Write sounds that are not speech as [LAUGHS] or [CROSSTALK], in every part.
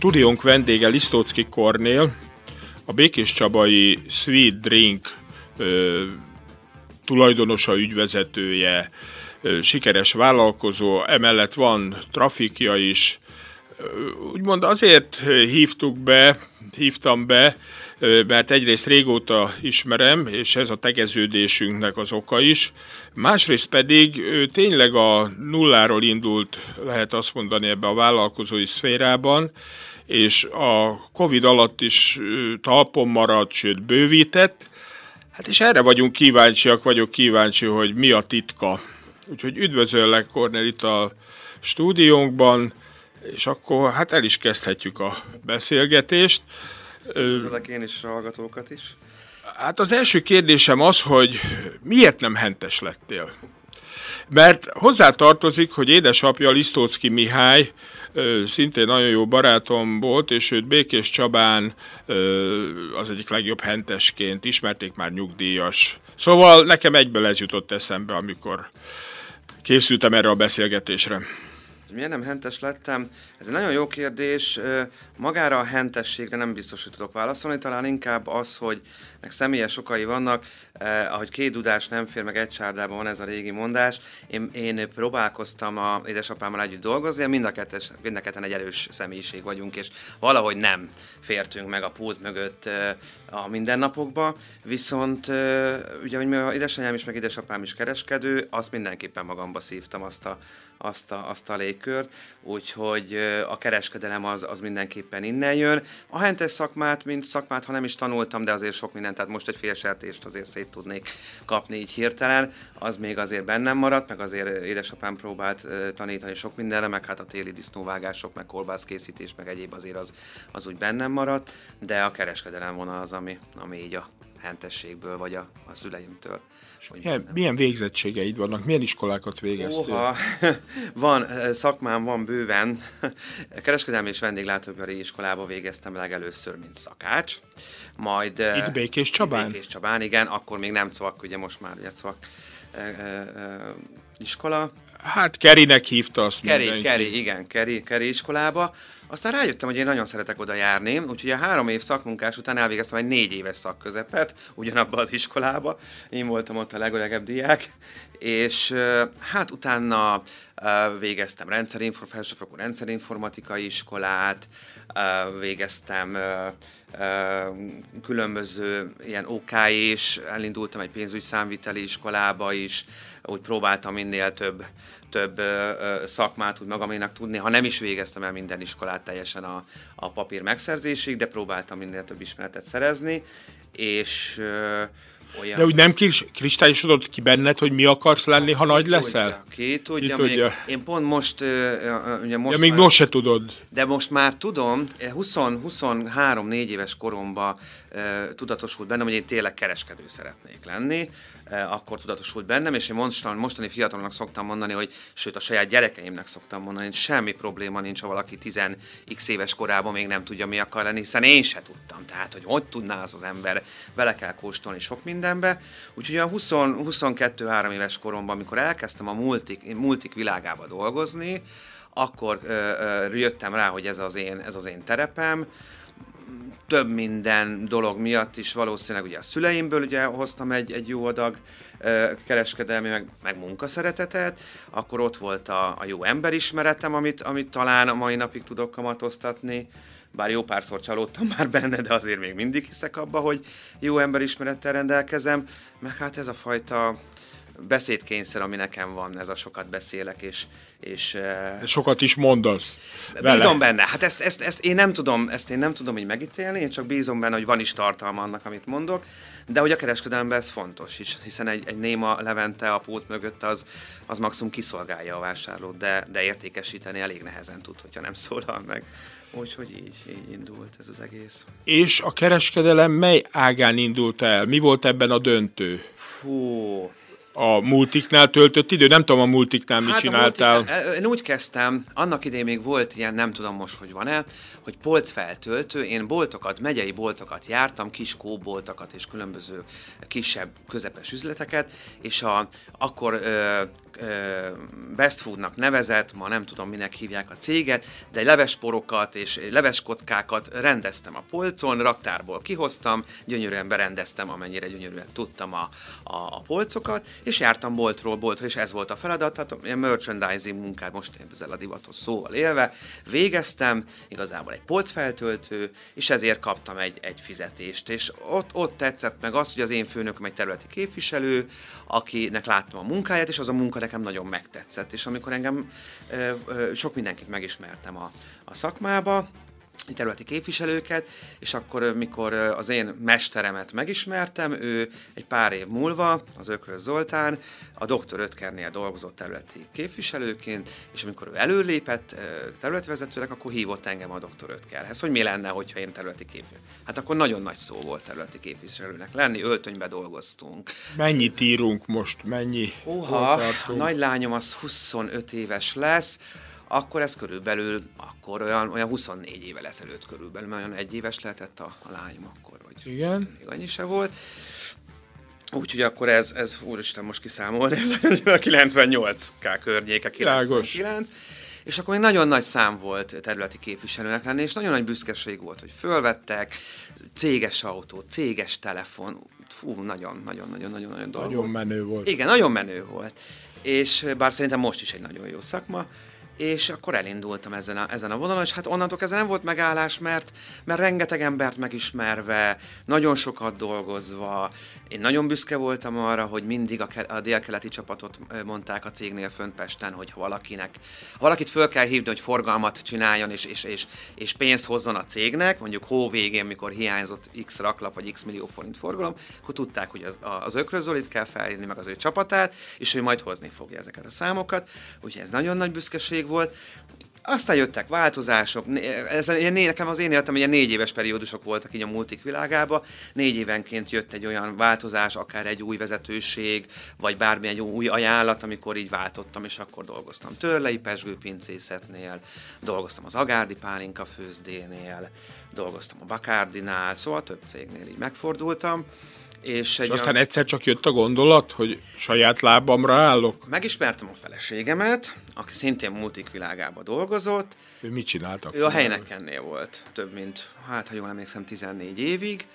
Stúdiónk vendége Lisztócki Kornél, a Békés Csabai Sweet Drink ö, tulajdonosa, ügyvezetője, ö, sikeres vállalkozó, emellett van trafikja is. Úgymond azért hívtuk be, hívtam be, mert egyrészt régóta ismerem, és ez a tegeződésünknek az oka is, másrészt pedig ő tényleg a nulláról indult, lehet azt mondani, ebbe a vállalkozói szférában, és a Covid alatt is talpon maradt, sőt bővített, hát és erre vagyunk kíváncsiak, vagyok kíváncsi, hogy mi a titka. Úgyhogy üdvözöllek Kornél itt a stúdiónkban, és akkor hát el is kezdhetjük a beszélgetést. Üdvözlök én is a hallgatókat is. Hát az első kérdésem az, hogy miért nem hentes lettél? Mert hozzá tartozik, hogy édesapja Lisztócki Mihály szintén nagyon jó barátom volt, és őt Békés Csabán az egyik legjobb hentesként ismerték már nyugdíjas. Szóval nekem egyből ez jutott eszembe, amikor készültem erre a beszélgetésre hogy miért nem hentes lettem? Ez egy nagyon jó kérdés. Magára a hentességre nem biztos, hogy tudok válaszolni, talán inkább az, hogy meg személyes okai vannak, eh, ahogy két dudás nem fér, meg egy csárdában van ez a régi mondás. Én, én próbálkoztam a édesapámmal együtt dolgozni, mind a, kettes, mind a ketten egy erős személyiség vagyunk, és valahogy nem fértünk meg a pult mögött eh, a mindennapokba, viszont eh, ugye, hogy a édesanyám is, meg édesapám is kereskedő, azt mindenképpen magamba szívtam azt a, azt a, azt a légkört, úgyhogy a kereskedelem az, az mindenképpen innen jön. A hentes szakmát, mint szakmát, ha nem is tanultam, de azért sok minden, tehát most egy fél sertést azért szét tudnék kapni így hirtelen, az még azért bennem maradt, meg azért édesapám próbált tanítani sok mindenre, meg hát a téli disznóvágások, meg kolbászkészítés, meg egyéb azért az, az úgy bennem maradt, de a kereskedelem vonal az, ami, ami így a hentességből, vagy a, a szüleimtől. Milyen, milyen végzettségeid vannak? Milyen iskolákat végeztél? Oha, [LAUGHS] van, szakmám van bőven. [LAUGHS] Kereskedelmi és vendéglátóipari iskolába végeztem legelőször, mint szakács. Majd... Itt Békés Csabán? Békés Csabán, igen. Akkor még nem Cvak, ugye most már ugye Cvak iskola. Hát Kerinek hívta azt Keri, Keri, igen, Keri, Keri iskolába. Aztán rájöttem, hogy én nagyon szeretek oda járni, úgyhogy a három év szakmunkás után elvégeztem egy négy éves szakközepet, ugyanabba az iskolába. Én voltam ott a legöregebb diák, és hát utána végeztem rendszerinfor, felsőfokú rendszerinformatikai iskolát, végeztem különböző ilyen OK is, elindultam egy pénzügyi számviteli iskolába is, úgy próbáltam minél több, több szakmát úgy magaménak tudni, ha nem is végeztem el minden iskolát teljesen a, a papír megszerzésig, de próbáltam minél több ismeretet szerezni, és olyan. De úgy nem kristályosodott ki benned, hogy mi akarsz lenni, ha nagy leszel? Ki tudja, ki tudja. Még, én pont most, ugye most ja, még most se tudod. De most már tudom, 20-23-4 éves koromban tudatosult bennem, hogy én tényleg kereskedő szeretnék lenni, akkor tudatosult bennem, és én mostan, mostani fiatalnak szoktam mondani, hogy sőt a saját gyerekeimnek szoktam mondani, hogy semmi probléma nincs, ha valaki 10x éves korában még nem tudja, mi akar lenni, hiszen én se tudtam. Tehát, hogy hogy tudná az az ember, vele kell kóstolni sok minden mindenbe. Úgyhogy a 22-3 éves koromban, amikor elkezdtem a multik, multik világába dolgozni, akkor ö, ö, jöttem rá, hogy ez az én, ez az én terepem, több minden dolog miatt is valószínűleg ugye a szüleimből ugye hoztam egy, egy jó adag ö, kereskedelmi, meg, meg munkaszeretetet, akkor ott volt a, a jó emberismeretem, amit, amit talán a mai napig tudok kamatoztatni, bár jó párszor csalódtam már benne, de azért még mindig hiszek abba, hogy jó emberismerettel rendelkezem, meg hát ez a fajta beszédkényszer, ami nekem van, ez a sokat beszélek, és... és sokat is mondasz vele. Bízom benne. Hát ezt, ezt, ezt, én nem tudom, ezt én nem tudom így megítélni, én csak bízom benne, hogy van is tartalma annak, amit mondok, de hogy a kereskedelemben ez fontos is, hiszen egy, egy néma levente a pult mögött az, az maximum kiszolgálja a vásárlót, de, de értékesíteni elég nehezen tud, hogyha nem szólal meg. Úgyhogy így, így indult ez az egész. És a kereskedelem mely ágán indult el? Mi volt ebben a döntő? Fú, a multiknál töltött idő? Nem tudom, a multiknál mit hát csináltál. Multiknál, én úgy kezdtem, annak idején még volt ilyen, nem tudom most, hogy van-e, hogy polcfeltöltő, én boltokat, megyei boltokat jártam, kis kóboltokat és különböző kisebb, közepes üzleteket, és a, akkor ö, Best Foodnak nevezett, ma nem tudom minek hívják a céget, de levesporokat és leveskockákat rendeztem a polcon, raktárból kihoztam, gyönyörűen berendeztem, amennyire gyönyörűen tudtam a, a, a polcokat, és jártam boltról boltra, és ez volt a feladat, tehát ilyen merchandising munkát most ezzel a divatos szóval élve végeztem, igazából egy polcfeltöltő, és ezért kaptam egy, egy fizetést, és ott, ott tetszett meg az, hogy az én főnököm egy területi képviselő, akinek láttam a munkáját, és az a munka nekem nagyon megtetszett, és amikor engem sok mindenkit megismertem a, a szakmába, területi képviselőket, és akkor, mikor az én mesteremet megismertem, ő egy pár év múlva, az Ökrös Zoltán, a Dr. Ötkernél dolgozott területi képviselőként, és amikor ő előlépett területvezetőnek, akkor hívott engem a Dr. Ötkerhez, hogy mi lenne, hogyha én területi képviselő. Hát akkor nagyon nagy szó volt területi képviselőnek lenni, öltönybe dolgoztunk. Mennyit írunk most, mennyi? Oha, nagy lányom az 25 éves lesz, akkor ez körülbelül, akkor olyan, olyan 24 éve ezelőtt körülbelül, olyan egy éves lehetett a, a lányom akkor, vagy Igen. még annyi se volt. Úgyhogy akkor ez, ez úristen, most kiszámolni, ez a 98 k környéke, 99. És akkor még nagyon nagy szám volt területi képviselőnek lenni, és nagyon nagy büszkeség volt, hogy fölvettek, céges autó, céges telefon, fú, nagyon, nagyon, nagyon, nagyon, nagyon dolog. Nagyon menő volt. Igen, nagyon menő volt. És bár szerintem most is egy nagyon jó szakma, és akkor elindultam ezen a, ezen a vonalon, és hát onnantól kezdve nem volt megállás, mert, mert rengeteg embert megismerve, nagyon sokat dolgozva, én nagyon büszke voltam arra, hogy mindig a, a délkeleti csapatot mondták a cégnél fönt Pesten, hogy valakinek, valakit föl kell hívni, hogy forgalmat csináljon és, és, és, és pénzt hozzon a cégnek, mondjuk hó végén, mikor hiányzott x raklap vagy x millió forint forgalom, akkor tudták, hogy az, az ökrözzolit kell felhívni, meg az ő csapatát, és ő majd hozni fogja ezeket a számokat. Úgyhogy ez nagyon nagy büszkeség volt. Aztán jöttek változások, ez, nekem az én életem ilyen négy éves periódusok voltak így a multik világába, négy évenként jött egy olyan változás, akár egy új vezetőség, vagy bármilyen új ajánlat, amikor így váltottam, és akkor dolgoztam Törlei Pesgő pincészetnél, dolgoztam az Agárdi Pálinka főzdénél, dolgoztam a Bakárdinál, szóval több cégnél így megfordultam. És, egy és aztán olyan... egyszer csak jött a gondolat, hogy saját lábamra állok? Megismertem a feleségemet, aki szintén multik világába dolgozott. Ő mit csináltak? Ő a Heinekennél volt több mint, hát ha jól emlékszem, 14 évig,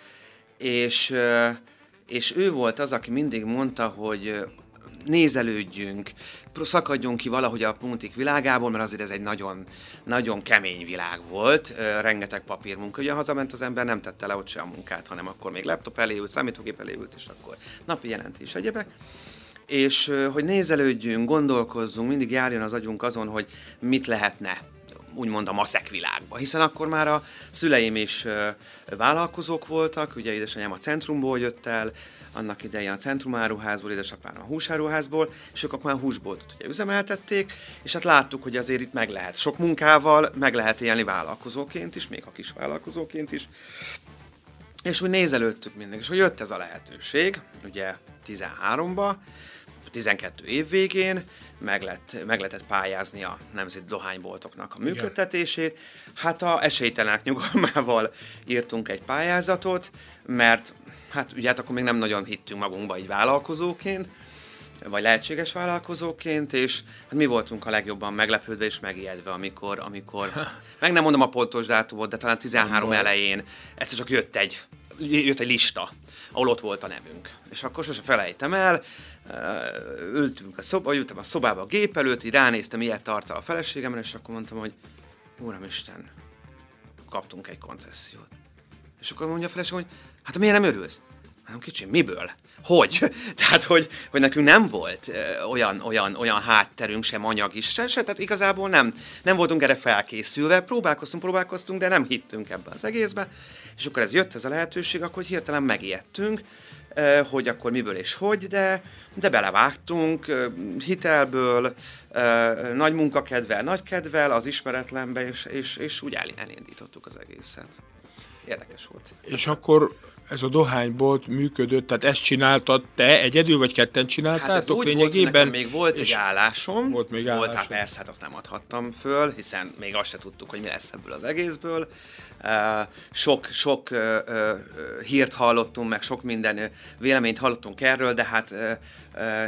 és, és ő volt az, aki mindig mondta, hogy nézelődjünk, szakadjunk ki valahogy a puntik világából, mert azért ez egy nagyon, nagyon kemény világ volt, rengeteg papírmunka. Ugye hazament az ember, nem tette le ott se a munkát, hanem akkor még laptop elé ült, számítógép elé ült, és akkor napi jelentés egyebek és hogy nézelődjünk, gondolkozzunk, mindig járjon az agyunk azon, hogy mit lehetne úgymond a maszek világba, hiszen akkor már a szüleim is vállalkozók voltak, ugye édesanyám a centrumból jött el, annak idején a centrumáruházból, édesapám a húsáruházból, és ők akkor már húsboltot ugye üzemeltették, és hát láttuk, hogy azért itt meg lehet sok munkával, meg lehet élni vállalkozóként is, még a kis vállalkozóként is. És úgy nézelődtük mindig, és hogy jött ez a lehetőség, ugye 13-ba, 12 év végén meg, lett, meg lehetett pályázni a nemzeti dohányboltoknak a működtetését. Hát a esélytelenek nyugalmával írtunk egy pályázatot, mert hát ugye hát akkor még nem nagyon hittünk magunkba egy vállalkozóként, vagy lehetséges vállalkozóként, és hát mi voltunk a legjobban meglepődve és megijedve, amikor, amikor meg nem mondom a pontos dátumot, de talán 13 elején egyszer csak jött egy, jött egy lista, ahol ott volt a nevünk. És akkor sose felejtem el, ültünk a szoba, ültem a szobába a gép előtt, így ránéztem ilyet arccal a feleségemre, és akkor mondtam, hogy Uramisten, kaptunk egy koncesziót. És akkor mondja a feleségem, hogy hát miért nem örülsz? Hát kicsi, miből? Hogy? [LAUGHS] Tehát, hogy, hogy nekünk nem volt olyan, olyan, olyan hátterünk, sem anyag is, se, se, tehát igazából nem, nem voltunk erre felkészülve, próbálkoztunk, próbálkoztunk, de nem hittünk ebbe az egészbe, és akkor ez jött ez a lehetőség, akkor hirtelen megijedtünk, hogy akkor miből és hogy, de, de belevágtunk hitelből, nagy munkakedvel, nagy kedvel, az ismeretlenbe, és, és, és úgy elindítottuk az egészet. Érdekes volt. És akkor ez a dohánybolt működött, tehát ezt csináltad te egyedül, vagy ketten csináltátok hát lényegében? Volt, még volt egy állásom. Volt még állásom. Volt, hát persze, hát azt nem adhattam föl, hiszen még azt se tudtuk, hogy mi lesz ebből az egészből. sok, sok hírt hallottunk, meg sok minden véleményt hallottunk erről, de hát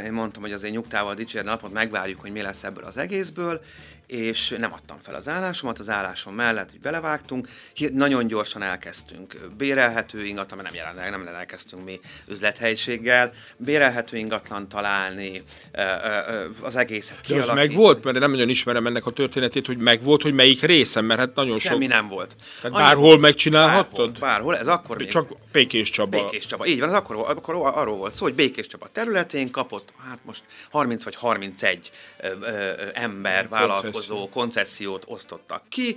én mondtam, hogy azért nyugtával dicsérni napot megvárjuk, hogy mi lesz ebből az egészből, és nem adtam fel az állásomat, az állásom mellett hogy belevágtunk, nagyon gyorsan elkezdtünk bérelhető ingatlan, nem jelenleg nem elkezdtünk mi üzlethelyiséggel, bérelhető ingatlan találni, az egészet kialakítani. De az meg volt, mert nem nagyon ismerem ennek a történetét, hogy meg volt, hogy melyik részem, mert hát nagyon sok... Semmi nem volt. Tehát Annyi bárhol volt, megcsinálhattad? Bárhol, bárhol, ez akkor még... Csak Békés Csaba. Békés Csaba, így van, az akkor, akkor arról volt szó, hogy Békés Csaba területén kapott, hát most 30 vagy 31 ö, ö, ember, vállalkozó, vonatkozó koncesziót osztottak ki,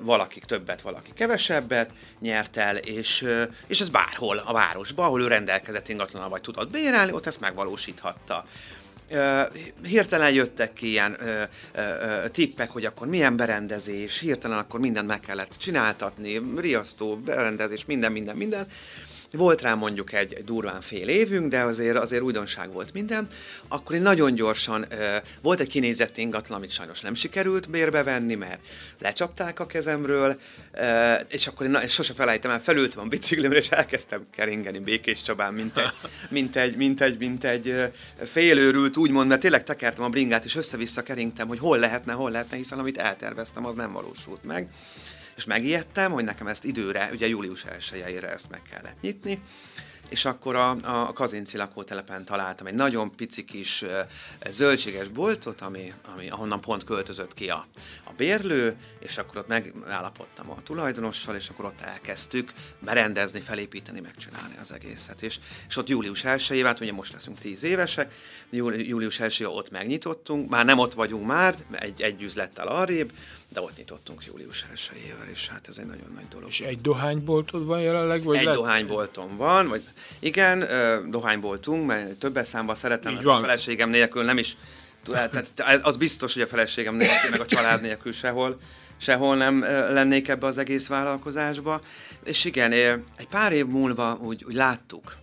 valakik többet, valaki kevesebbet nyert el, és, és ez bárhol a városban, ahol ő rendelkezett ingatlanal vagy tudott bérelni, ott ezt megvalósíthatta. hirtelen jöttek ki ilyen tippek, hogy akkor milyen berendezés, hirtelen akkor mindent meg kellett csináltatni, riasztó, berendezés, minden, minden, minden. Volt rá mondjuk egy, egy durván fél évünk, de azért, azért újdonság volt minden. Akkor én nagyon gyorsan, uh, volt egy kinézett ingatlan, amit sajnos nem sikerült bérbe venni, mert lecsapták a kezemről, uh, és akkor én na, sose felejtem el, felültem a biciklimre, és elkezdtem keringeni Békés Csabán, mint egy, mint egy, mint egy, mint egy félőrült, úgymond, mert tényleg tekertem a bringát, és össze-vissza keringtem, hogy hol lehetne, hol lehetne, hiszen amit elterveztem, az nem valósult meg és megijedtem, hogy nekem ezt időre, ugye július 1 ezt meg kellett nyitni, és akkor a, a Kazinci lakótelepen találtam egy nagyon pici kis zöldséges boltot, ami, ami, ahonnan pont költözött ki a, a bérlő, és akkor ott megállapodtam a tulajdonossal, és akkor ott elkezdtük berendezni, felépíteni, megcsinálni az egészet. És, és ott július 1 hát ugye most leszünk 10 évesek, július 1 ott megnyitottunk, már nem ott vagyunk már, egy, egy üzlettel arrébb, de ott nyitottunk július 1 és hát ez egy nagyon nagy dolog. És egy dohányboltod van jelenleg? Vagy egy lett? dohányboltom van, vagy igen, dohányboltunk, mert többes számban szeretem, a feleségem nélkül nem is, tehát az biztos, hogy a feleségem nélkül, meg a család nélkül sehol, sehol nem lennék ebbe az egész vállalkozásba. És igen, egy pár év múlva úgy, úgy láttuk,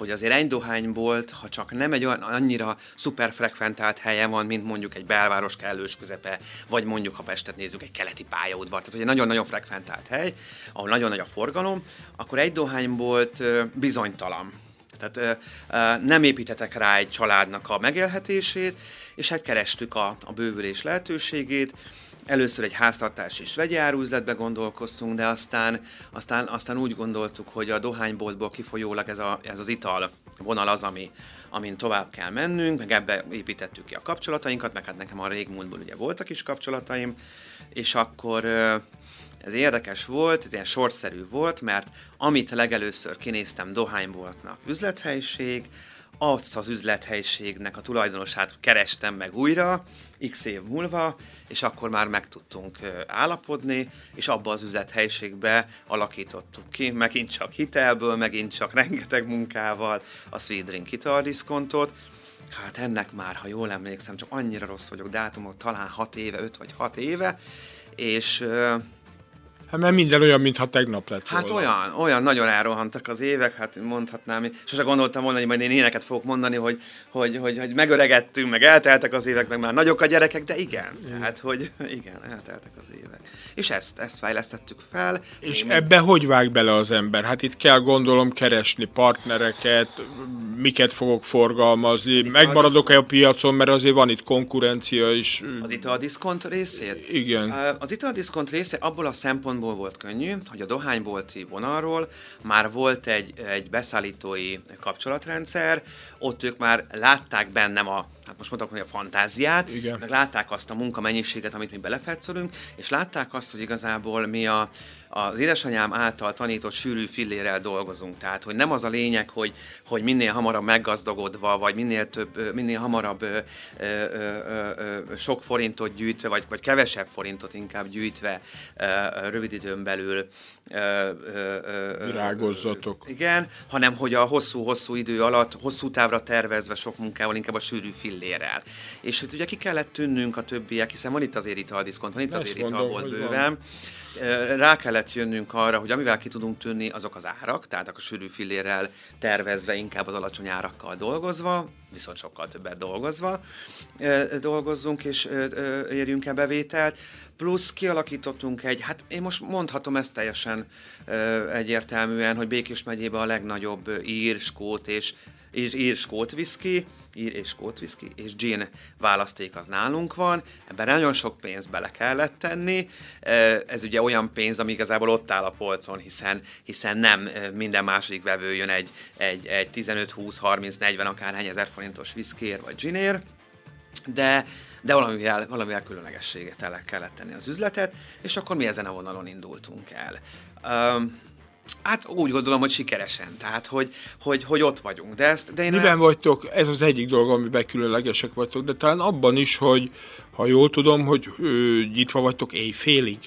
hogy azért egy dohánybolt, ha csak nem egy olyan annyira szuperfrekventált helye van, mint mondjuk egy belváros kellős közepe, vagy mondjuk, ha Pestet nézzük, egy keleti pályaudvar, tehát hogy egy nagyon-nagyon frekventált hely, ahol nagyon nagy a forgalom, akkor egy dohánybolt bizonytalan. Tehát nem építetek rá egy családnak a megélhetését, és hát kerestük a, a bővülés lehetőségét, Először egy háztartás és vegyárúzletbe gondolkoztunk, de aztán, aztán, aztán úgy gondoltuk, hogy a dohányboltból kifolyólag ez, a, ez az ital vonal az, ami, amin tovább kell mennünk, meg ebbe építettük ki a kapcsolatainkat, meg hát nekem a régmúltból ugye voltak is kapcsolataim, és akkor ez érdekes volt, ez ilyen sorszerű volt, mert amit legelőször kinéztem dohányboltnak üzlethelyiség, azt az üzlethelyiségnek a tulajdonosát kerestem meg újra, x év múlva, és akkor már meg tudtunk állapodni, és abba az üzlethelyiségbe alakítottuk ki, megint csak hitelből, megint csak rengeteg munkával a Sweet Drink italdiszkontot, Hát ennek már, ha jól emlékszem, csak annyira rossz vagyok dátumok, talán 6 éve, 5 vagy 6 éve, és Hát mert minden olyan, mintha tegnap lett Hát volna. olyan, olyan nagyon elrohantak az évek, hát mondhatnám, sose gondoltam volna, hogy majd én éneket fogok mondani, hogy, hogy, hogy, hogy megöregettünk, meg elteltek az évek, meg már nagyok a gyerekek, de igen, igen. hát hogy [LAUGHS] igen, elteltek az évek. És ezt, ezt fejlesztettük fel. És én ebbe hogy vág bele az ember? Hát itt kell gondolom keresni partnereket, miket fogok forgalmazni, megmaradok-e a piacon, mert azért van itt konkurencia is. Az italdiszkont részét? Igen. Az italdiszkont része abból a szempontból, szempontból volt könnyű, hogy a dohánybolti vonalról már volt egy, egy beszállítói kapcsolatrendszer, ott ők már látták bennem a hát most mondhatom, hogy a fantáziát, Igen. meg látták azt a munkamennyiséget, amit mi belefetszolunk, és látták azt, hogy igazából mi a, az édesanyám által tanított sűrű fillérrel dolgozunk. Tehát, hogy nem az a lényeg, hogy, hogy minél hamarabb meggazdagodva, vagy minél több, minél hamarabb ö, ö, ö, ö, sok forintot gyűjtve, vagy, vagy kevesebb forintot inkább gyűjtve ö, rövid időn belül ö, ö, ö, virágozzatok. Igen, hanem hogy a hosszú-hosszú idő alatt, hosszú távra tervezve sok munkával, inkább a sűrű fillérrel. És hogy ugye ki kellett tűnnünk a többiek, hiszen van itt azért italdiszkont, van itt azért ital volt bőven. Van rá kellett jönnünk arra, hogy amivel ki tudunk tűnni, azok az árak, tehát a sűrű fillérrel tervezve, inkább az alacsony árakkal dolgozva, viszont sokkal többet dolgozva dolgozzunk és érjünk el bevételt, plusz kialakítottunk egy, hát én most mondhatom ezt teljesen egyértelműen, hogy Békés megyében a legnagyobb ír, skót és ír, ír skót whisky, ír és skót whisky, és gin választék az nálunk van, ebben nagyon sok pénzt bele kellett tenni, ez ugye olyan pénz, ami igazából ott áll a polcon, hiszen, hiszen nem minden második vevő jön egy, egy, egy 15, 20, 30, 40 akárhány ezer forintos whiskyért vagy ginért, de, de valamivel, valamivel különlegességet el kellett tenni az üzletet, és akkor mi ezen a vonalon indultunk el. Um, Hát úgy gondolom, hogy sikeresen, tehát hogy, hogy, hogy ott vagyunk. De ezt, de én Miben el... vagytok? Ez az egyik dolog, amiben különlegesek vagytok, de talán abban is, hogy ha jól tudom, hogy ö, nyitva vagytok éjfélig.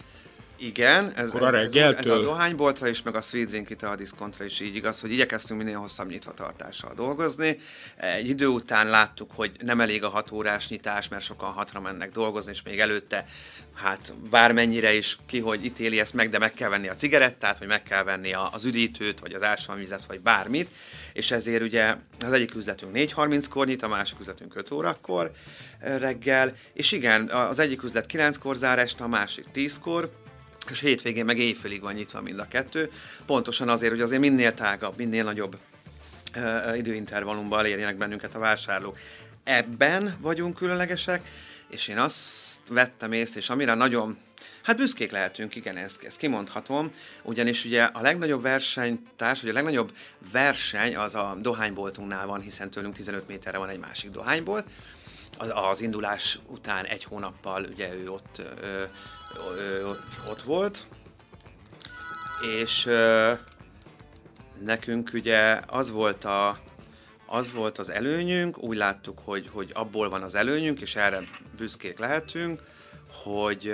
Igen, ez, ez, ez, ez a dohányboltra is, meg a sweet drink a diszkontra is így igaz, hogy igyekeztünk minél hosszabb nyitvatartással dolgozni. Egy idő után láttuk, hogy nem elég a hat órás nyitás, mert sokan hatra mennek dolgozni, és még előtte, hát bármennyire is ki, hogy ítéli ezt meg, de meg kell venni a cigarettát, vagy meg kell venni az üdítőt, vagy az ásványvizet, vagy bármit, és ezért ugye az egyik üzletünk 4.30-kor nyit, a másik üzletünk 5 órakor reggel, és igen, az egyik üzlet 9-kor zár este, a másik 10-kor, és hétvégén meg éjfélig van nyitva mind a kettő, pontosan azért, hogy azért minél tágabb, minél nagyobb uh, időintervallumban elérjenek bennünket a vásárlók. Ebben vagyunk különlegesek, és én azt vettem észre, és amire nagyon Hát büszkék lehetünk, igen, ezt, ezt kimondhatom, ugyanis ugye a legnagyobb versenytárs, vagy a legnagyobb verseny az a dohányboltunknál van, hiszen tőlünk 15 méterre van egy másik dohánybolt, az, az indulás után egy hónappal ugye ő ott, ö, ö, ott, ott volt, és ö, nekünk ugye az volt a az volt az előnyünk, úgy láttuk, hogy, hogy abból van az előnyünk, és erre büszkék lehetünk, hogy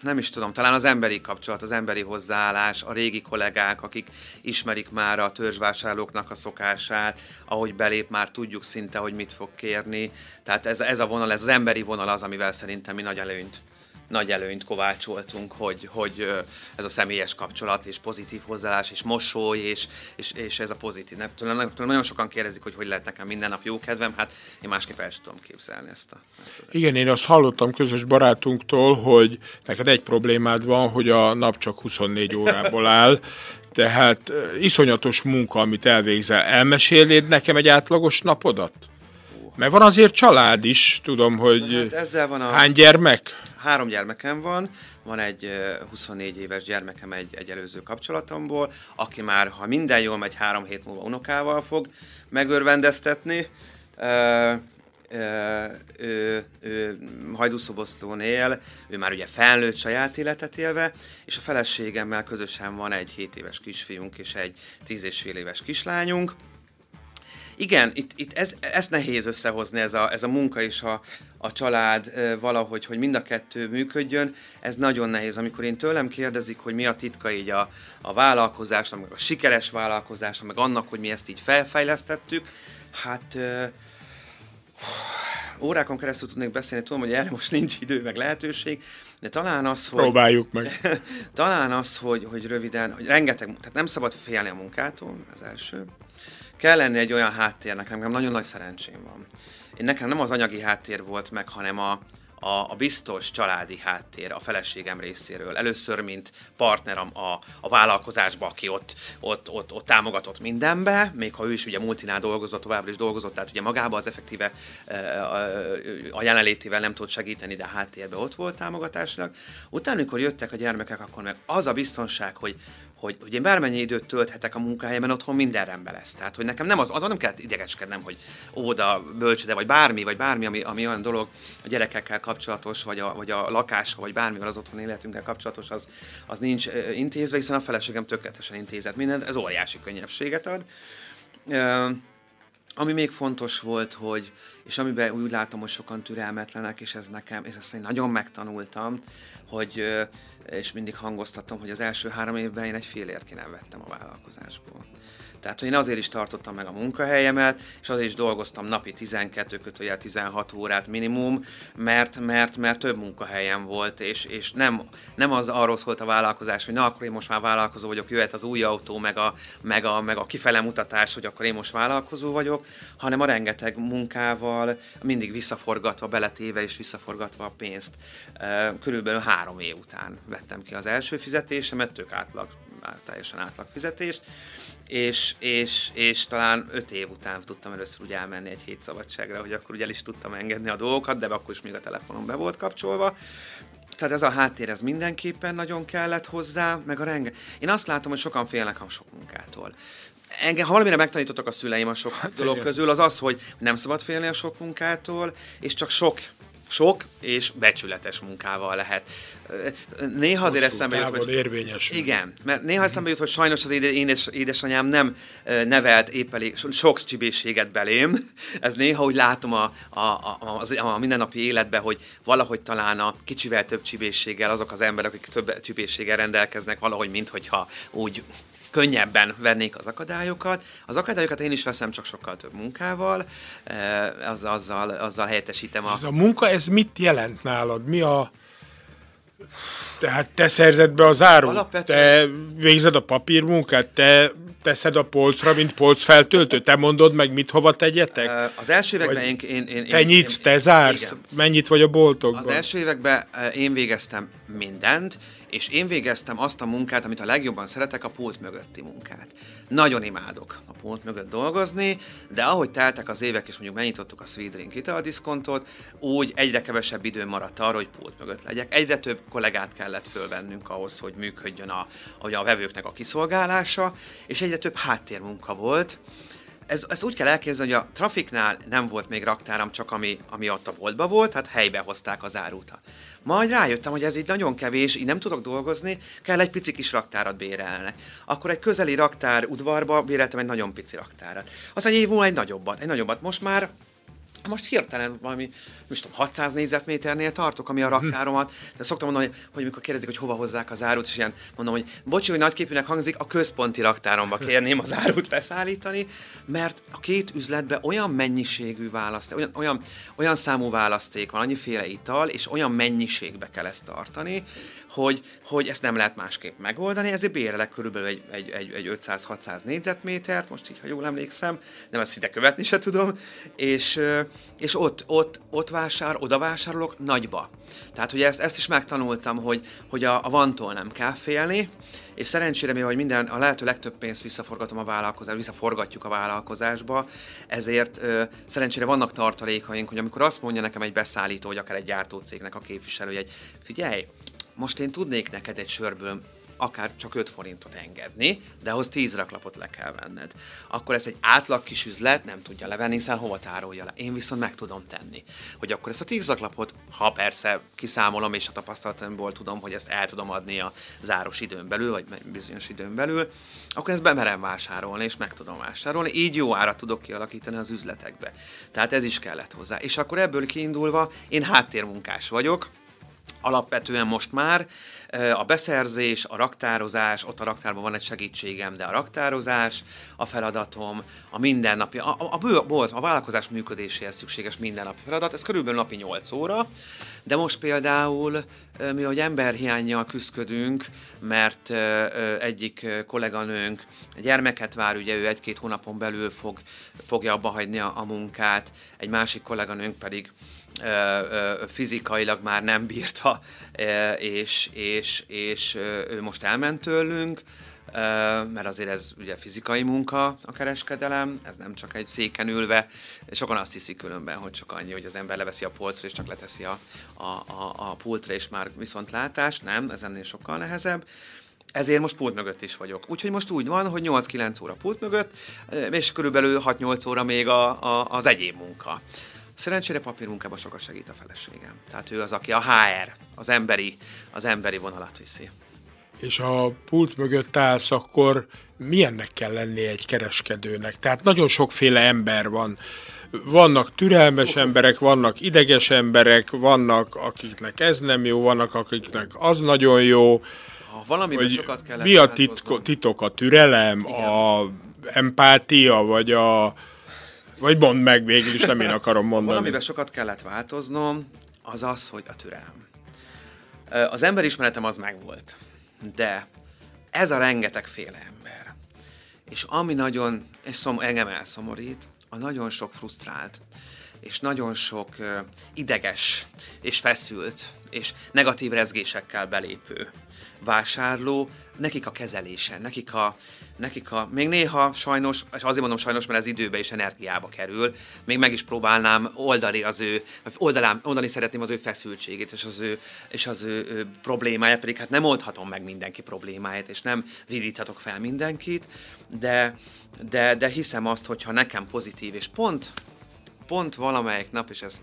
nem is tudom, talán az emberi kapcsolat, az emberi hozzáállás, a régi kollégák, akik ismerik már a törzsvásárlóknak a szokását, ahogy belép, már tudjuk szinte, hogy mit fog kérni. Tehát ez, ez a vonal, ez az emberi vonal az, amivel szerintem mi nagy előnyt nagy előnyt kovácsoltunk, hogy, hogy ez a személyes kapcsolat, és pozitív hozzáállás, és mosoly, és, és, és ez a pozitív. Nem, tudom, nagyon sokan kérdezik, hogy hogy lehet nekem minden nap jó kedvem, hát én másképp el tudom képzelni ezt a... Ezt az Igen, én azt hallottam közös barátunktól, hogy neked egy problémád van, hogy a nap csak 24 órából [LAUGHS] áll, tehát iszonyatos munka, amit elvégzel. Elmesélnéd nekem egy átlagos napodat? Mert van azért család is, tudom, hogy hát ezzel van a... hány gyermek? Három gyermekem van, van egy 24 éves gyermekem egy, egy előző kapcsolatomból, aki már, ha minden jól megy, három hét múlva unokával fog megörvendeztetni. Uh, ő, ő hajdúszoboszlón él, ő már ugye felnőtt saját életet élve, és a feleségemmel közösen van egy 7 éves kisfiunk és egy 10 és fél éves kislányunk. Igen, itt, itt ez, ez nehéz összehozni, ez a, ez a munka és a, a család valahogy, hogy mind a kettő működjön, ez nagyon nehéz. Amikor én tőlem kérdezik, hogy mi a titka így a, a vállalkozásnak, meg a sikeres vállalkozásnak, meg annak, hogy mi ezt így felfejlesztettük, hát ö, órákon keresztül tudnék beszélni, tudom, hogy erre most nincs idő, meg lehetőség, de talán az, hogy... Próbáljuk meg. [LAUGHS] talán az, hogy, hogy röviden, hogy rengeteg, tehát nem szabad félni a munkától, az első kell lenni egy olyan háttérnek, nekem nagyon nagy szerencsém van. Én nekem nem az anyagi háttér volt meg, hanem a, a, a biztos családi háttér a feleségem részéről. Először, mint partner a, a, vállalkozásba, aki ott, ott, ott, ott támogatott mindenbe, még ha ő is ugye multinál dolgozott, továbbra is dolgozott, tehát ugye magába az effektíve a jelenlétével nem tud segíteni, de háttérbe ott volt támogatásnak. Utána, amikor jöttek a gyermekek, akkor meg az a biztonság, hogy hogy, hogy én bármennyi időt tölthetek a munkahelyemen, otthon minden rendben lesz. Tehát, hogy nekem nem az, azon nem kell idegeskednem, hogy óda, bölcsöde, vagy bármi, vagy bármi, ami, ami olyan dolog a gyerekekkel kapcsolatos, vagy a, vagy a lakással, vagy bármivel az otthon életünkkel kapcsolatos, az, az nincs intézve, hiszen a feleségem tökéletesen intézett mindent, ez óriási könnyebbséget ad. Ami még fontos volt, hogy, és amiben úgy látom, hogy sokan türelmetlenek, és ez nekem, és ezt én nagyon megtanultam, hogy és mindig hangoztatom, hogy az első három évben én egy félért ki nem vettem a vállalkozásból. Tehát én azért is tartottam meg a munkahelyemet, és azért is dolgoztam napi 12 kötőjel 16 órát minimum, mert, mert, mert több munkahelyem volt, és, és nem, nem az arról szólt a vállalkozás, hogy na akkor én most már vállalkozó vagyok, jöhet az új autó, meg a, meg a, meg a kifele mutatás, hogy akkor én most vállalkozó vagyok, hanem a rengeteg munkával mindig visszaforgatva, beletéve és visszaforgatva a pénzt. Körülbelül három év után vettem ki az első fizetésemet, tök átlag, teljesen átlag fizetést, és, és, és talán öt év után tudtam először úgy elmenni egy hét szabadságra, hogy akkor ugye el is tudtam engedni a dolgokat, de akkor is még a telefonom be volt kapcsolva. Tehát ez a háttér, ez mindenképpen nagyon kellett hozzá, meg a renge. Én azt látom, hogy sokan félnek a sok munkától. Engem, ha valamire megtanítottak a szüleim a sok hát, dolog igen. közül, az az, hogy nem szabad félni a sok munkától, és csak sok sok és becsületes munkával lehet. Néha azért eszembe jut, hogy... érvényes. Igen, mert néha eszembe jut, hogy sajnos az édes, édesanyám nem nevelt épp elég sok csibészséget belém. Ez néha úgy látom a, a, a, a, a mindennapi életben, hogy valahogy talán a kicsivel több csibészséggel azok az emberek, akik több csibészséggel rendelkeznek, valahogy minthogyha úgy könnyebben vennék az akadályokat. Az akadályokat én is veszem, csak sokkal több munkával, az, azzal, azzal helyettesítem a... Ez a munka, ez mit jelent nálad? Mi a... Tehát te szerzed be az árut, Alapvetően... te végzed a papírmunkát, te teszed a polcra, mint polcfeltöltő, te mondod meg, mit hova tegyetek? Az első években én, én, én... Te nyitsz, én, te zársz, igen. mennyit vagy a boltokban? Az első években én végeztem mindent, és én végeztem azt a munkát, amit a legjobban szeretek, a pult mögötti munkát. Nagyon imádok a pult mögött dolgozni, de ahogy teltek az évek, és mondjuk megnyitottuk a Sweet Drink diszkontot, úgy egyre kevesebb idő maradt arra, hogy pult mögött legyek. Egyre több kollégát kellett fölvennünk ahhoz, hogy működjön a, a vevőknek a kiszolgálása, és egyre több háttérmunka volt, ez, ezt úgy kell elképzelni, hogy a trafiknál nem volt még raktáram, csak ami, ami ott a boltba volt, hát helybe hozták az árut. Majd rájöttem, hogy ez így nagyon kevés, így nem tudok dolgozni, kell egy pici kis raktárat bérelni. Akkor egy közeli raktár udvarba béreltem egy nagyon pici raktárat. Aztán egy év múlva egy nagyobbat, egy nagyobbat. Most már most hirtelen valami, most tudom, 600 négyzetméternél tartok, ami a raktáromat. De szoktam mondani, hogy, hogy mikor kérdezik, hogy hova hozzák az árut, és ilyen mondom, hogy bocsi, hogy nagyképűnek hangzik, a központi raktáromba kérném az árut leszállítani, mert a két üzletben olyan mennyiségű választék, olyan, olyan, olyan számú választék van, annyiféle ital, és olyan mennyiségbe kell ezt tartani, hogy, hogy ezt nem lehet másképp megoldani, ezért bérelek körülbelül egy, egy, egy, egy 500-600 négyzetmétert, most így, ha jól emlékszem, nem ezt ide követni se tudom, és, és ott, ott, ott vásár, oda vásárolok nagyba. Tehát, hogy ezt, ezt is megtanultam, hogy, hogy a, a vantól nem kell félni, és szerencsére mi, hogy minden, a lehető legtöbb pénzt visszaforgatom a vállalkozásba, visszaforgatjuk a vállalkozásba, ezért ö, szerencsére vannak tartalékaink, hogy amikor azt mondja nekem egy beszállító, vagy akár egy gyártócégnek a képviselő, hogy figyelj, most én tudnék neked egy sörből akár csak 5 forintot engedni, de ahhoz 10 raklapot le kell venned. Akkor ez egy átlag kis üzlet nem tudja levenni, hiszen hova tárolja le. Én viszont meg tudom tenni. Hogy akkor ezt a 10 raklapot, ha persze kiszámolom, és a tapasztalatomból tudom, hogy ezt el tudom adni a záros időn belül, vagy bizonyos időn belül, akkor ezt bemerem vásárolni, és meg tudom vásárolni. Így jó árat tudok kialakítani az üzletekbe. Tehát ez is kellett hozzá. És akkor ebből kiindulva én háttérmunkás vagyok, alapvetően most már a beszerzés, a raktározás, ott a raktárban van egy segítségem, de a raktározás, a feladatom, a mindennapi, a, a, a, a vállalkozás működéséhez szükséges mindennapi feladat, ez körülbelül napi 8 óra, de most például mi, hogy emberhiányjal küzdködünk, mert egyik kolléganőnk gyermeket vár, ugye ő egy-két hónapon belül fog, fogja abba hagyni a, a munkát, egy másik kolléganőnk pedig fizikailag már nem bírta, és, és, és ő most elment tőlünk, mert azért ez ugye fizikai munka a kereskedelem, ez nem csak egy széken ülve. Sokan azt hiszik különben, hogy csak annyi, hogy az ember leveszi a polcra és csak leteszi a, a, a, a pultra és már viszont látás. Nem, ez ennél sokkal nehezebb. Ezért most pult mögött is vagyok. Úgyhogy most úgy van, hogy 8-9 óra pult mögött, és körülbelül 6-8 óra még a, a, az egyéb munka. Szerencsére papírmunkában sokat segít a feleségem. Tehát ő az, aki a HR, az emberi, az emberi vonalat viszi. És ha pult mögött állsz, akkor milyennek kell lennie egy kereskedőnek? Tehát nagyon sokféle ember van. vannak türelmes emberek, vannak ideges emberek, vannak akiknek ez nem jó, vannak akiknek az nagyon jó. Ha valamiben sokat kellett Mi a titko, titok? A türelem, Igen. a empátia, vagy a... Vagy mondd meg végül is, nem én akarom mondani. Valamiben sokat kellett változnom, az az, hogy a türelem. Az emberismeretem az megvolt, de ez a rengeteg féle ember, és ami nagyon, és szom, engem elszomorít, a nagyon sok frusztrált, és nagyon sok ideges, és feszült, és negatív rezgésekkel belépő vásárló, nekik a kezelése, nekik a, nekik a, még néha sajnos, és azért mondom sajnos, mert ez időbe és energiába kerül, még meg is próbálnám oldani az ő, oldalám, oldani szeretném az ő feszültségét, és az ő, és az ő, ő problémáját, pedig hát nem oldhatom meg mindenki problémáját, és nem viríthatok fel mindenkit, de, de, de hiszem azt, hogyha nekem pozitív, és pont, pont valamelyik nap, és ez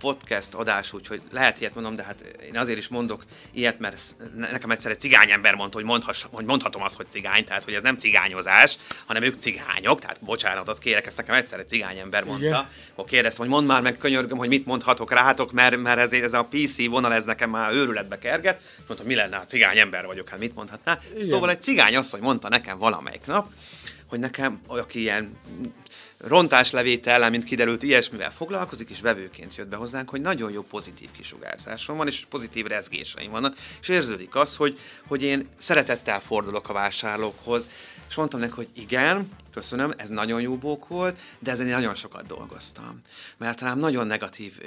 podcast adás, úgyhogy lehet ilyet mondom, de hát én azért is mondok ilyet, mert nekem egyszer egy cigány ember mondta, hogy, mondhass, hogy mondhatom azt, hogy cigány, tehát hogy ez nem cigányozás, hanem ők cigányok, tehát bocsánatot kérek, ezt nekem egyszer egy cigány ember mondta, Igen. hogy kérdeztem, hogy mondd már meg, könyörgöm, hogy mit mondhatok rátok, mert, mert ezért ez a PC vonal, ez nekem már őrületbe kerget. Mondtam, mi lenne, a cigány ember vagyok, hát mit mondhatná. Igen. Szóval egy cigány asszony mondta nekem valamelyik nap, hogy nekem, aki ilyen rontáslevétellel, mint kiderült, ilyesmivel foglalkozik, és vevőként jött be hozzánk, hogy nagyon jó pozitív kisugárzásom van, és pozitív rezgéseim vannak, és érződik az, hogy, hogy én szeretettel fordulok a vásárlókhoz, és mondtam neki, hogy igen, köszönöm, ez nagyon jó bók volt, de ezen én nagyon sokat dolgoztam. Mert talán nagyon negatív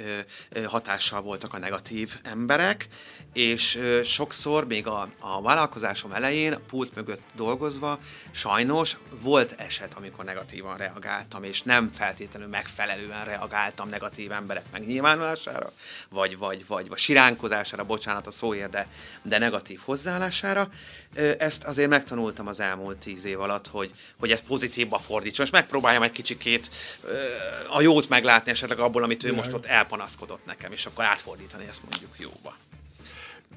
ö, hatással voltak a negatív emberek, és ö, sokszor még a, a vállalkozásom elején, a pult mögött dolgozva, sajnos volt eset, amikor negatívan reagáltam, és nem feltétlenül megfelelően reagáltam negatív emberek megnyilvánulására, vagy, vagy, vagy, vagy siránkozására, bocsánat a szóért, de, de negatív hozzáállására. Ezt azért megtanultam az elmúlt tíz év alatt, hogy, hogy ez pozitívba fordítson, és megpróbáljam egy kicsikét a jót meglátni esetleg abból, amit ő most ott elpanaszkodott nekem, és akkor átfordítani ezt mondjuk jóba.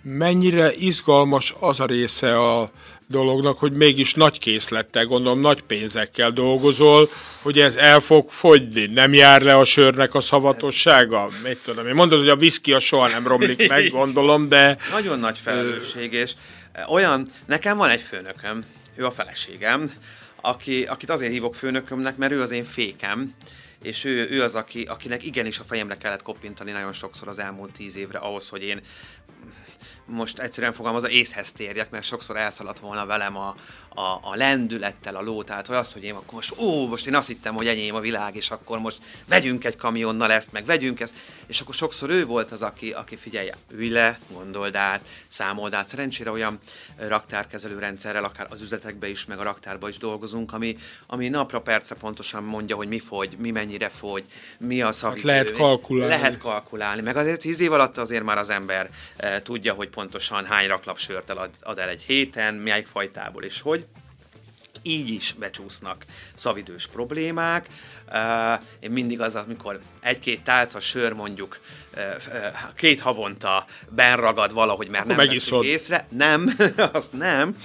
Mennyire izgalmas az a része a dolognak, hogy mégis nagy készlettel, gondolom nagy pénzekkel dolgozol, hogy ez el fog fogyni, nem jár le a sörnek a szavatossága? Mit tudom, én mondod, hogy a viszki a soha nem romlik meg, gondolom, de... Nagyon nagy felelősség, és olyan, nekem van egy főnököm, ő a feleségem, aki, akit azért hívok főnökömnek, mert ő az én fékem, és ő, ő az, aki, akinek igenis a fejemre kellett koppintani nagyon sokszor az elmúlt tíz évre ahhoz, hogy én most egyszerűen fogalmazva észhez térjek, mert sokszor elszaladt volna velem a, a, a lendülettel a ló, tehát hogy az, hogy én akkor most, ó, most én azt hittem, hogy enyém a világ, és akkor most vegyünk egy kamionnal ezt, meg vegyünk ezt, és akkor sokszor ő volt az, aki, aki figyelje, ülj le, gondold át, számold át. Szerencsére olyan raktárkezelő rendszerrel, akár az üzletekbe is, meg a raktárba is dolgozunk, ami, ami napra perce pontosan mondja, hogy mi fogy, mi mennyire fogy, mi a szavítő. Hát lehet kalkulálni. Lehet kalkulálni, meg azért tíz év alatt azért már az ember e, tudja, hogy pontosan hány raklap sört ad, ad el egy héten, melyik fajtából és hogy így is becsúsznak szavidős problémák. Én mindig az, amikor egy-két tálca sör mondjuk két havonta benragad valahogy, mert akkor nem veszik észre. Nem, [LAUGHS] azt nem.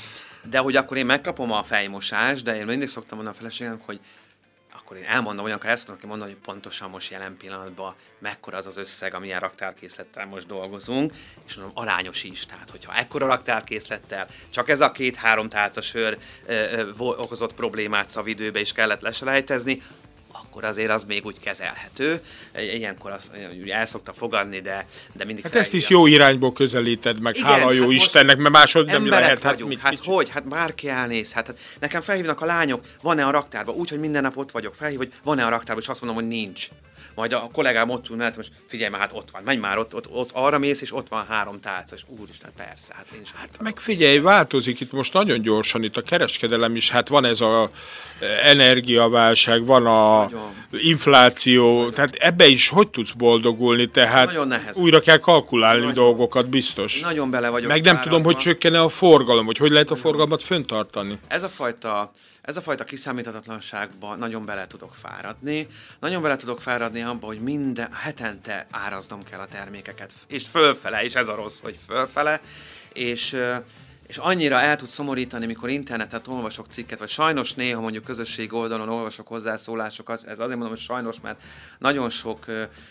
De hogy akkor én megkapom a fejmosást, de én mindig szoktam mondani a feleségem, hogy akkor én elmondom, olyankor ezt tudom mondani, hogy pontosan most jelen pillanatban mekkora az az összeg, amilyen raktárkészlettel most dolgozunk, és mondom, arányos is. Tehát, hogyha ekkora raktárkészlettel csak ez a két-három tálca sör ö, ö, okozott problémát szavidőbe is kellett leselejtezni, akkor azért az még úgy kezelhető. Ilyenkor azt el szokta fogadni, de, de mindig Hát ezt is jó irányból közelíted meg, Igen, hála jó hát Istennek, mert másod nem lehet. Hát, mit, hát mit hogy? Hát bárki elnéz. Hát, hát nekem felhívnak a lányok, van-e a raktárban? Úgy, hogy minden nap ott vagyok, felhív, hogy van-e a raktárban, és azt mondom, hogy nincs. Majd a kollégám ott ül mellett, most figyelj már, hát ott van, menj már, ott, ott, ott arra mész, és ott van három tálca, és úristen, persze, hát én sem. Hát meg figyelj, változik itt most nagyon gyorsan, itt a kereskedelem is, hát van ez a energiaválság, van a Nagyon. infláció, Nagyon. tehát ebbe is hogy tudsz boldogulni, tehát Nagyon nehez. újra kell kalkulálni Nagyon. dolgokat, biztos. Nagyon bele vagyok. Meg nem tudom, hogy csökkene a forgalom, hogy hogy lehet a forgalmat föntartani. Ez a fajta ez a fajta kiszámíthatatlanságban nagyon bele tudok fáradni. Nagyon bele tudok fáradni abba, hogy minden hetente áraznom kell a termékeket, és fölfele, és ez a rossz, hogy fölfele, és és annyira el tud szomorítani, mikor internetet olvasok cikket, vagy sajnos néha mondjuk közösség oldalon olvasok hozzászólásokat, ez azért mondom, hogy sajnos, mert nagyon sok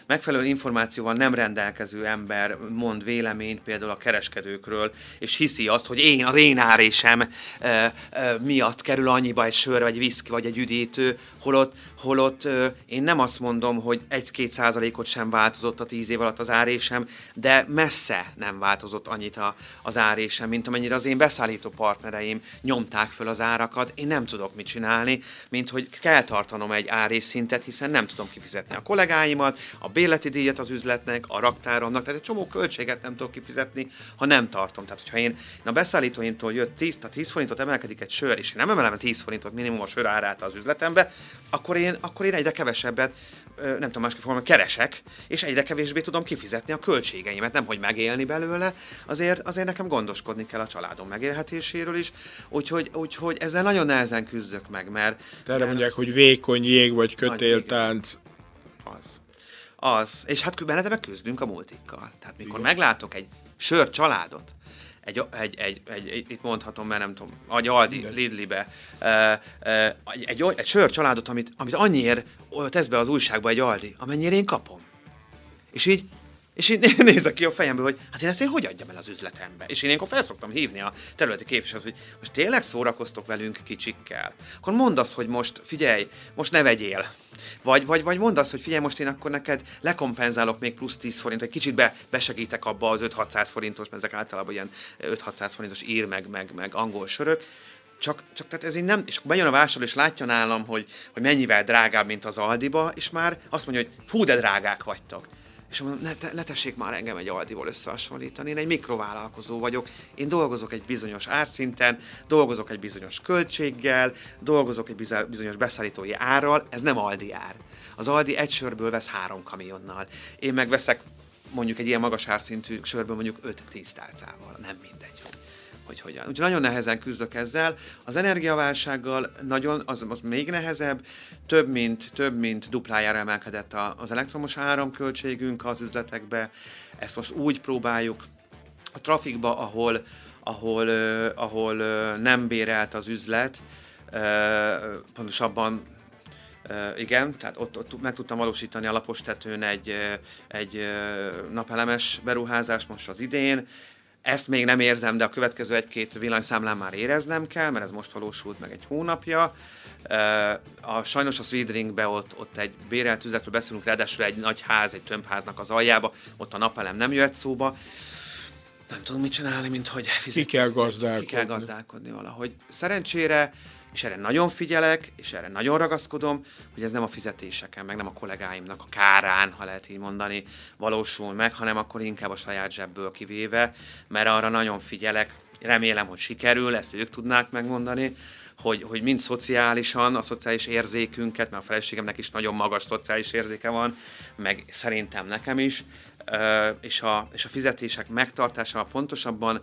megfelelő információval nem rendelkező ember mond véleményt például a kereskedőkről, és hiszi azt, hogy én, az én árésem miatt kerül annyiba egy sör, vagy viszki, vagy egy üdítő, holott, holott én nem azt mondom, hogy egy-két százalékot sem változott a tíz év alatt az árésem, de messze nem változott annyit a, az árésem, mint amennyire az én beszállító partnereim nyomták föl az árakat. Én nem tudok mit csinálni, mint hogy kell tartanom egy árésszintet, hiszen nem tudom kifizetni a kollégáimat, a bérleti díjat az üzletnek, a raktáromnak, tehát egy csomó költséget nem tudok kifizetni, ha nem tartom. Tehát, hogyha én, én a beszállítóimtól jött 10, tehát 10 forintot emelkedik egy sör, és én nem emelem 10 forintot minimum a sör árát az üzletembe, akkor én, akkor én egyre kevesebbet nem tudom másképp fogalmazni, keresek, és egyre kevésbé tudom kifizetni a költségeimet, nem hogy megélni belőle, azért, azért nekem gondoskodni kell a családom megélhetéséről is, úgyhogy, úgyhogy ezzel nagyon nehezen küzdök meg, mert... Erre mondják, hogy vékony jég vagy kötéltánc. Az. Az. És hát benne küzdünk a multikkal. Tehát mikor Igen. meglátok egy sör családot, egy, egy, egy, egy, egy, itt mondhatom, mert nem tudom, egy Aldi. Lidlibe, egy, egy, egy sör családot, amit, amit annyiért tesz be az újságba egy Aldi, amennyire én kapom. És így és így [LAUGHS] nézek ki a fejemből, hogy hát én ezt én hogy adjam el az üzletembe? És én ilyenkor felszoktam hívni a területi képviselőt, hogy most tényleg szórakoztok velünk kicsikkel? Akkor mondd azt, hogy most figyelj, most ne vegyél. Vagy, vagy, vagy mondd azt, hogy figyelj, most én akkor neked lekompenzálok még plusz 10 forint, egy kicsit be, besegítek abba az 5-600 forintos, mert ezek általában ilyen 5-600 forintos ír, meg, meg, meg angol sörök, csak, csak tehát ez így nem, és bejön a vásárló, és látja nálam, hogy, hogy mennyivel drágább, mint az Aldiba, és már azt mondja, hogy fú, de drágák vagytok és mondom, ne, te, már engem egy Aldival összehasonlítani, én egy mikrovállalkozó vagyok, én dolgozok egy bizonyos árszinten, dolgozok egy bizonyos költséggel, dolgozok egy bizonyos beszállítói árral, ez nem Aldi ár. Az Aldi egy sörből vesz három kamionnal. Én megveszek mondjuk egy ilyen magas árszintű sörből mondjuk 5-10 tálcával, nem mindegy hogy hogyan. Úgyhogy nagyon nehezen küzdök ezzel. Az energiaválsággal nagyon, az, az még nehezebb, több mint, több mint duplájára emelkedett a, az elektromos áramköltségünk az üzletekbe. Ezt most úgy próbáljuk a trafikba, ahol, ahol, uh, ahol uh, nem bérelt az üzlet, uh, pontosabban igen, tehát ott, ott meg tudtam valósítani a lapos tetőn egy, egy napelemes beruházást most az idén, ezt még nem érzem, de a következő egy-két villanyszámlán már éreznem kell, mert ez most valósult meg egy hónapja. A, sajnos a Sweetringbe ott, ott egy bérelt üzletről beszélünk, ráadásul egy nagy ház, egy tömbháznak az aljába, ott a napelem nem jöhet szóba. Nem tudom mit csinálni, mint hogy fizetni. Ki kell gazdálkodni. Ki kell gazdálkodni valahogy. Szerencsére és erre nagyon figyelek, és erre nagyon ragaszkodom, hogy ez nem a fizetéseken, meg nem a kollégáimnak a kárán, ha lehet így mondani, valósul meg, hanem akkor inkább a saját zsebből kivéve, mert arra nagyon figyelek, remélem, hogy sikerül, ezt ők tudnák megmondani, hogy, hogy mind szociálisan, a szociális érzékünket, mert a feleségemnek is nagyon magas szociális érzéke van, meg szerintem nekem is, és a, és a fizetések megtartása pontosabban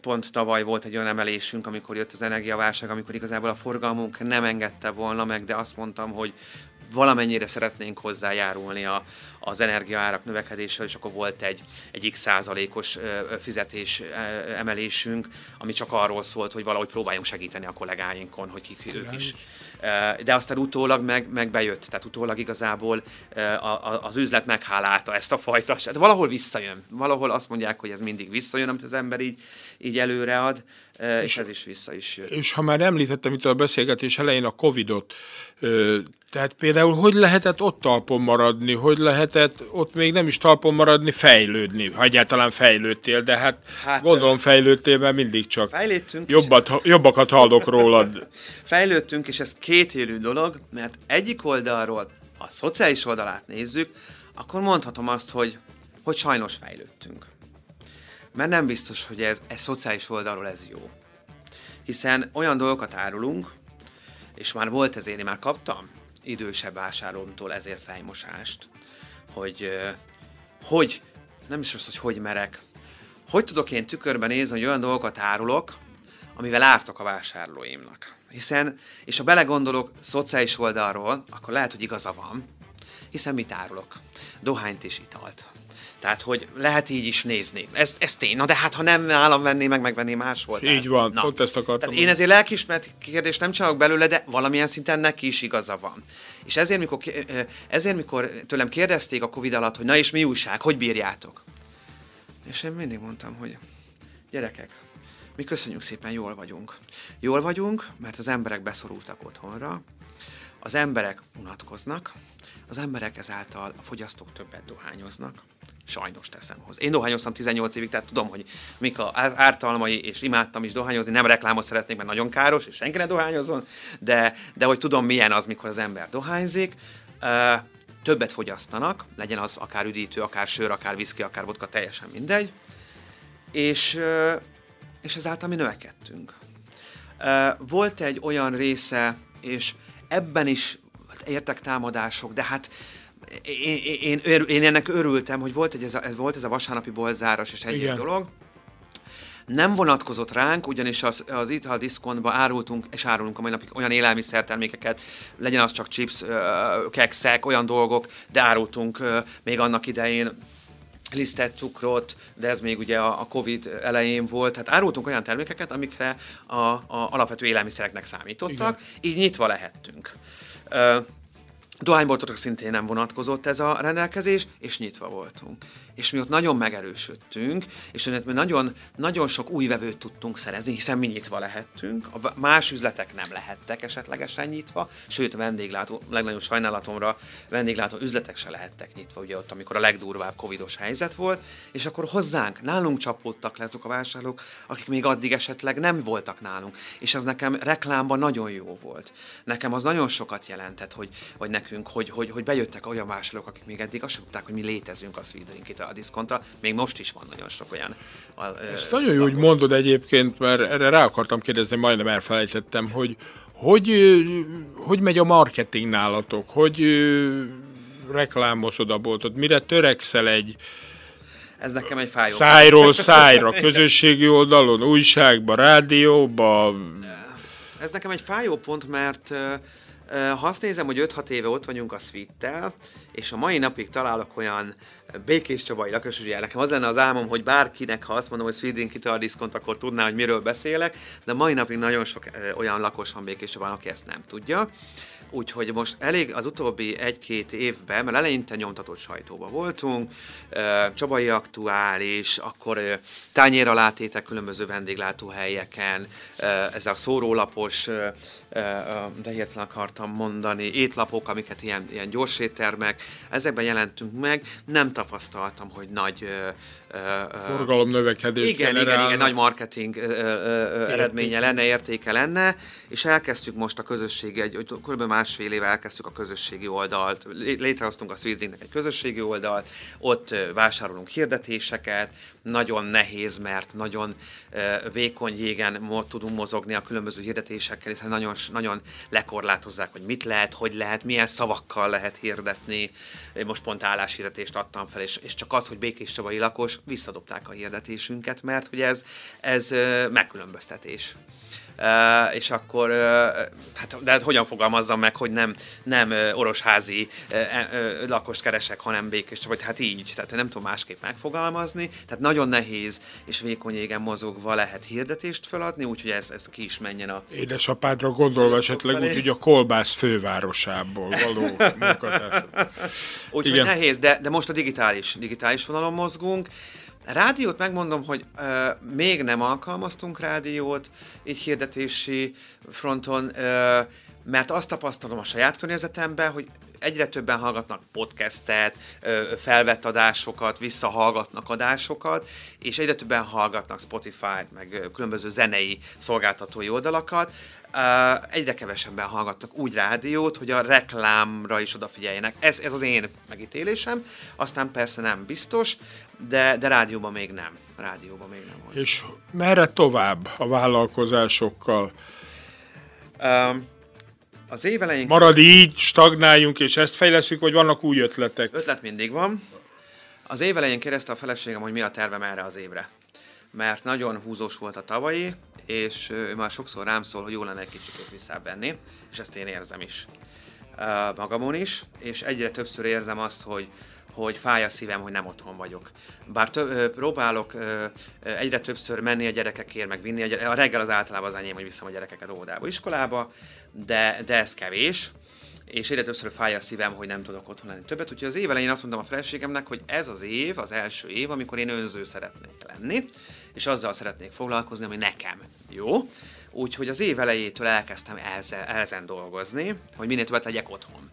pont tavaly volt egy olyan emelésünk, amikor jött az energiaválság, amikor igazából a forgalmunk nem engedte volna meg, de azt mondtam, hogy valamennyire szeretnénk hozzájárulni a, az energiaárak növekedéssel, és akkor volt egy, egy x százalékos fizetés emelésünk, ami csak arról szólt, hogy valahogy próbáljunk segíteni a kollégáinkon, hogy kik ők is. De aztán utólag meg, meg bejött, tehát utólag igazából az üzlet meghálálta ezt a fajta, tehát valahol visszajön, valahol azt mondják, hogy ez mindig visszajön, amit az ember így, így előread, és, és ez is vissza is jön. És ha már említettem itt a beszélgetés elején a Covid-ot, tehát például hogy lehetett ott talpon maradni, hogy lehetett ott még nem is talpon maradni, fejlődni, ha egyáltalán fejlődtél, de hát, hát gondolom fejlődtél, mert mindig csak fejlődtünk jobbat, és... jobbakat hallok rólad. [LAUGHS] Fejlődtünk, és ez két élő dolog, mert egyik oldalról a szociális oldalát nézzük, akkor mondhatom azt, hogy, hogy sajnos fejlődtünk. Mert nem biztos, hogy ez, ez szociális oldalról ez jó. Hiszen olyan dolgokat árulunk, és már volt ezért, én már kaptam idősebb vásárlómtól ezért fejmosást, hogy hogy, nem is az, hogy hogy merek, hogy tudok én tükörben nézni, hogy olyan dolgokat árulok, amivel ártok a vásárlóimnak. Hiszen, és ha belegondolok szociális oldalról, akkor lehet, hogy igaza van, hiszen mit árulok? Dohányt és italt. Tehát, hogy lehet így is nézni. Ez, ez tény. Na de hát, ha nem állam venné meg, megvenné máshol. Tehát, így van, na. pont ezt akartam. Tehát én ezért lelkismert kérdést nem csinálok belőle, de valamilyen szinten neki is igaza van. És ezért mikor, ezért, mikor tőlem kérdezték a Covid alatt, hogy na és mi újság, hogy bírjátok? És én mindig mondtam, hogy gyerekek, mi köszönjük szépen, jól vagyunk. Jól vagyunk, mert az emberek beszorultak otthonra, az emberek unatkoznak, az emberek ezáltal, a fogyasztók többet dohányoznak, sajnos teszem hozzá. Én dohányoztam 18 évig, tehát tudom, hogy mik az ártalmai, és imádtam is dohányozni, nem reklámot szeretnék, mert nagyon káros, és senki ne dohányozzon, de, de hogy tudom, milyen az, mikor az ember dohányzik. Többet fogyasztanak, legyen az akár üdítő, akár sör, akár viszki, akár vodka, teljesen mindegy, és, és ezáltal mi növekedtünk. Volt egy olyan része, és ebben is értek támadások, de hát én, én, én ennek örültem, hogy volt, egy, ez, a, ez volt ez a vasárnapi boltzáros és egy dolog. Nem vonatkozott ránk, ugyanis az, az ital diszkontban árultunk, és árulunk a mai napig olyan élelmiszertermékeket, legyen az csak chips, kekszek, olyan dolgok, de árultunk még annak idején lisztet cukrot, de ez még ugye a, Covid elején volt, tehát árultunk olyan termékeket, amikre a, a alapvető élelmiszereknek számítottak, Igen. így nyitva lehettünk. Dohányboltokra szintén nem vonatkozott ez a rendelkezés, és nyitva voltunk. És mi ott nagyon megerősödtünk, és mi nagyon, nagyon sok új vevőt tudtunk szerezni, hiszen mi nyitva lehettünk, a más üzletek nem lehettek esetlegesen nyitva, sőt, vendéglátó, legnagyobb sajnálatomra vendéglátó üzletek se lehettek nyitva, ugye ott, amikor a legdurvább covidos helyzet volt, és akkor hozzánk, nálunk csapódtak le azok a vásárlók, akik még addig esetleg nem voltak nálunk, és ez nekem reklámban nagyon jó volt. Nekem az nagyon sokat jelentett, hogy, hogy nekünk hogy, hogy, hogy bejöttek olyan vásárlók, akik még eddig azt tudták, hogy mi létezünk a Sweet a diszkontra. Még most is van nagyon sok olyan. A, Ezt nagyon jó, hogy mondod egyébként, mert erre rá akartam kérdezni, majdnem elfelejtettem, hogy hogy, hogy megy a marketing nálatok? Hogy reklámosod a boltot? Mire törekszel egy ez nekem egy fájó. Szájról [LAUGHS] szájra, közösségi oldalon, újságba, rádióba. Ez nekem egy fájó pont, mert ha azt nézem, hogy 5-6 éve ott vagyunk a suite és a mai napig találok olyan békés csabai lakos, ugye nekem az lenne az álmom, hogy bárkinek, ha azt mondom, hogy Sweden Guitar Discount, akkor tudná, hogy miről beszélek, de mai napig nagyon sok olyan lakos van békés csabán, aki ezt nem tudja. Úgyhogy most elég az utóbbi egy-két évben, mert eleinte nyomtatott sajtóban voltunk, Csabai Aktuális, akkor tányéralátétek különböző vendéglátóhelyeken, ez a szórólapos, de hirtelen akartam mondani, étlapok, amiket ilyen, ilyen gyors éttermek, ezekben jelentünk meg, nem tapasztaltam, hogy nagy forgalom növekedés igen, igen, igen, nagy marketing eredménye lenne, értéke lenne, és elkezdtük most a közösségi, egy, kb. másfél éve elkezdtük a közösségi oldalt, létrehoztunk a Swedlinknek egy közösségi oldalt, ott vásárolunk hirdetéseket, nagyon nehéz, mert nagyon vékony jégen tudunk mozogni a különböző hirdetésekkel, hiszen nagyon, nagyon lekorlátozzák, hogy mit lehet, hogy lehet, milyen szavakkal lehet hirdetni. Most pont álláshirdetést adtam fel, és, és csak az, hogy Békés Csabai lakos, visszadobták a hirdetésünket, mert hogy ez, ez megkülönböztetés. Uh, és akkor, uh, hát, de hát hogyan fogalmazzam meg, hogy nem, nem orosházi uh, lakost keresek, hanem békés, vagy hát így, tehát nem tudom másképp megfogalmazni, tehát nagyon nehéz és vékony égen mozogva lehet hirdetést feladni, úgyhogy ez, ez ki is menjen a... Édesapádra gondolva esetleg úgy, hogy a kolbász fővárosából való [LAUGHS] munkatárs. Úgyhogy nehéz, de, de most a digitális, digitális vonalon mozgunk, Rádiót megmondom, hogy ö, még nem alkalmaztunk rádiót, így hirdetési fronton, ö, mert azt tapasztalom a saját környezetemben, hogy egyre többen hallgatnak podcastet, felvett adásokat, visszahallgatnak adásokat, és egyre többen hallgatnak Spotify-t, meg különböző zenei szolgáltatói oldalakat. Egyre kevesebben hallgatnak úgy rádiót, hogy a reklámra is odafigyeljenek. Ez, ez az én megítélésem. Aztán persze nem biztos, de, de rádióban még nem. Rádióban még nem volt. És merre tovább a vállalkozásokkal? Um, az év elején... Marad így, stagnáljunk, és ezt fejleszünk, vagy vannak új ötletek? Ötlet mindig van. Az év elején kérdezte a feleségem, hogy mi a tervem erre az évre. Mert nagyon húzós volt a tavalyi, és ő már sokszor rám szól, hogy jó lenne egy kicsit visszavenni, és ezt én érzem is. Uh, magamon is, és egyre többször érzem azt, hogy hogy fáj a szívem, hogy nem otthon vagyok. Bár tö- próbálok egyre többször menni a gyerekekért, meg vinni a, gyere- a reggel az általában az enyém, hogy viszem a gyerekeket óvodába, iskolába, de, de ez kevés és egyre többször fáj a szívem, hogy nem tudok otthon lenni többet. Úgyhogy az év elején azt mondtam a feleségemnek, hogy ez az év, az első év, amikor én önző szeretnék lenni, és azzal szeretnék foglalkozni, ami nekem jó. Úgyhogy az év elejétől elkezdtem ezen dolgozni, hogy minél többet legyek otthon.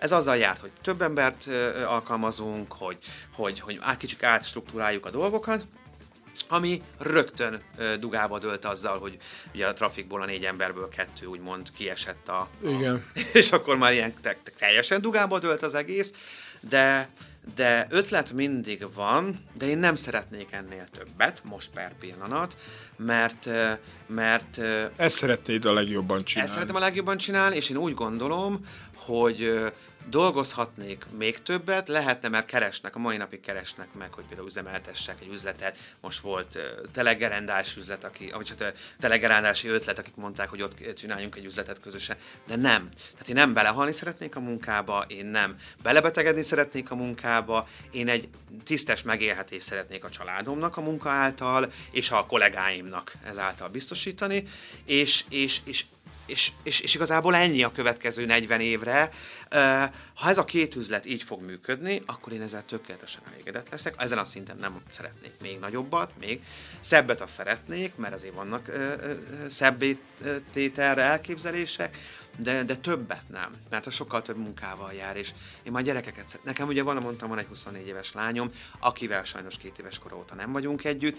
Ez azzal járt, hogy több embert alkalmazunk, hogy, hogy, hogy át, kicsit átstruktúráljuk a dolgokat, ami rögtön dugába dölt azzal, hogy ugye a trafikból a négy emberből kettő úgymond kiesett a... Igen. A, [LAUGHS] és akkor már ilyen te, te, teljesen dugába dölt az egész, de, de ötlet mindig van, de én nem szeretnék ennél többet, most per pillanat, mert... mert ezt szeretnéd a legjobban csinálni. Ezt szeretem a legjobban csinálni, és én úgy gondolom, hogy dolgozhatnék még többet, lehetne, mert keresnek, a mai napig keresnek meg, hogy például üzemeltessek egy üzletet. Most volt uh, telegerendás üzlet, aki, vagy csak telegerendási ötlet, akik mondták, hogy ott csináljunk egy üzletet közösen, de nem. Tehát én nem belehalni szeretnék a munkába, én nem belebetegedni szeretnék a munkába, én egy tisztes megélhetést szeretnék a családomnak a munka által, és a kollégáimnak ezáltal biztosítani, és, és, és és, és, és igazából ennyi a következő 40 évre. Ha ez a két üzlet így fog működni, akkor én ezzel tökéletesen elégedett leszek. Ezen a szinten nem szeretnék még nagyobbat, még szebbet azt szeretnék, mert azért vannak szebbé tételre elképzelések, de, de többet nem, mert a sokkal több munkával jár, és én már gyerekeket. Nekem ugye van, mondtam, van egy 24 éves lányom, akivel sajnos két éves kor óta nem vagyunk együtt,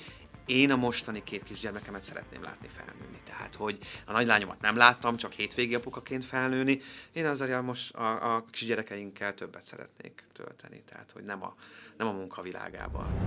én a mostani két kisgyermekemet szeretném látni felnőni. Tehát, hogy a nagylányomat nem láttam, csak hétvégi apukaként felnőni. Én azért most a, a kisgyerekeinkkel többet szeretnék tölteni. Tehát, hogy nem a, nem a munkavilágában.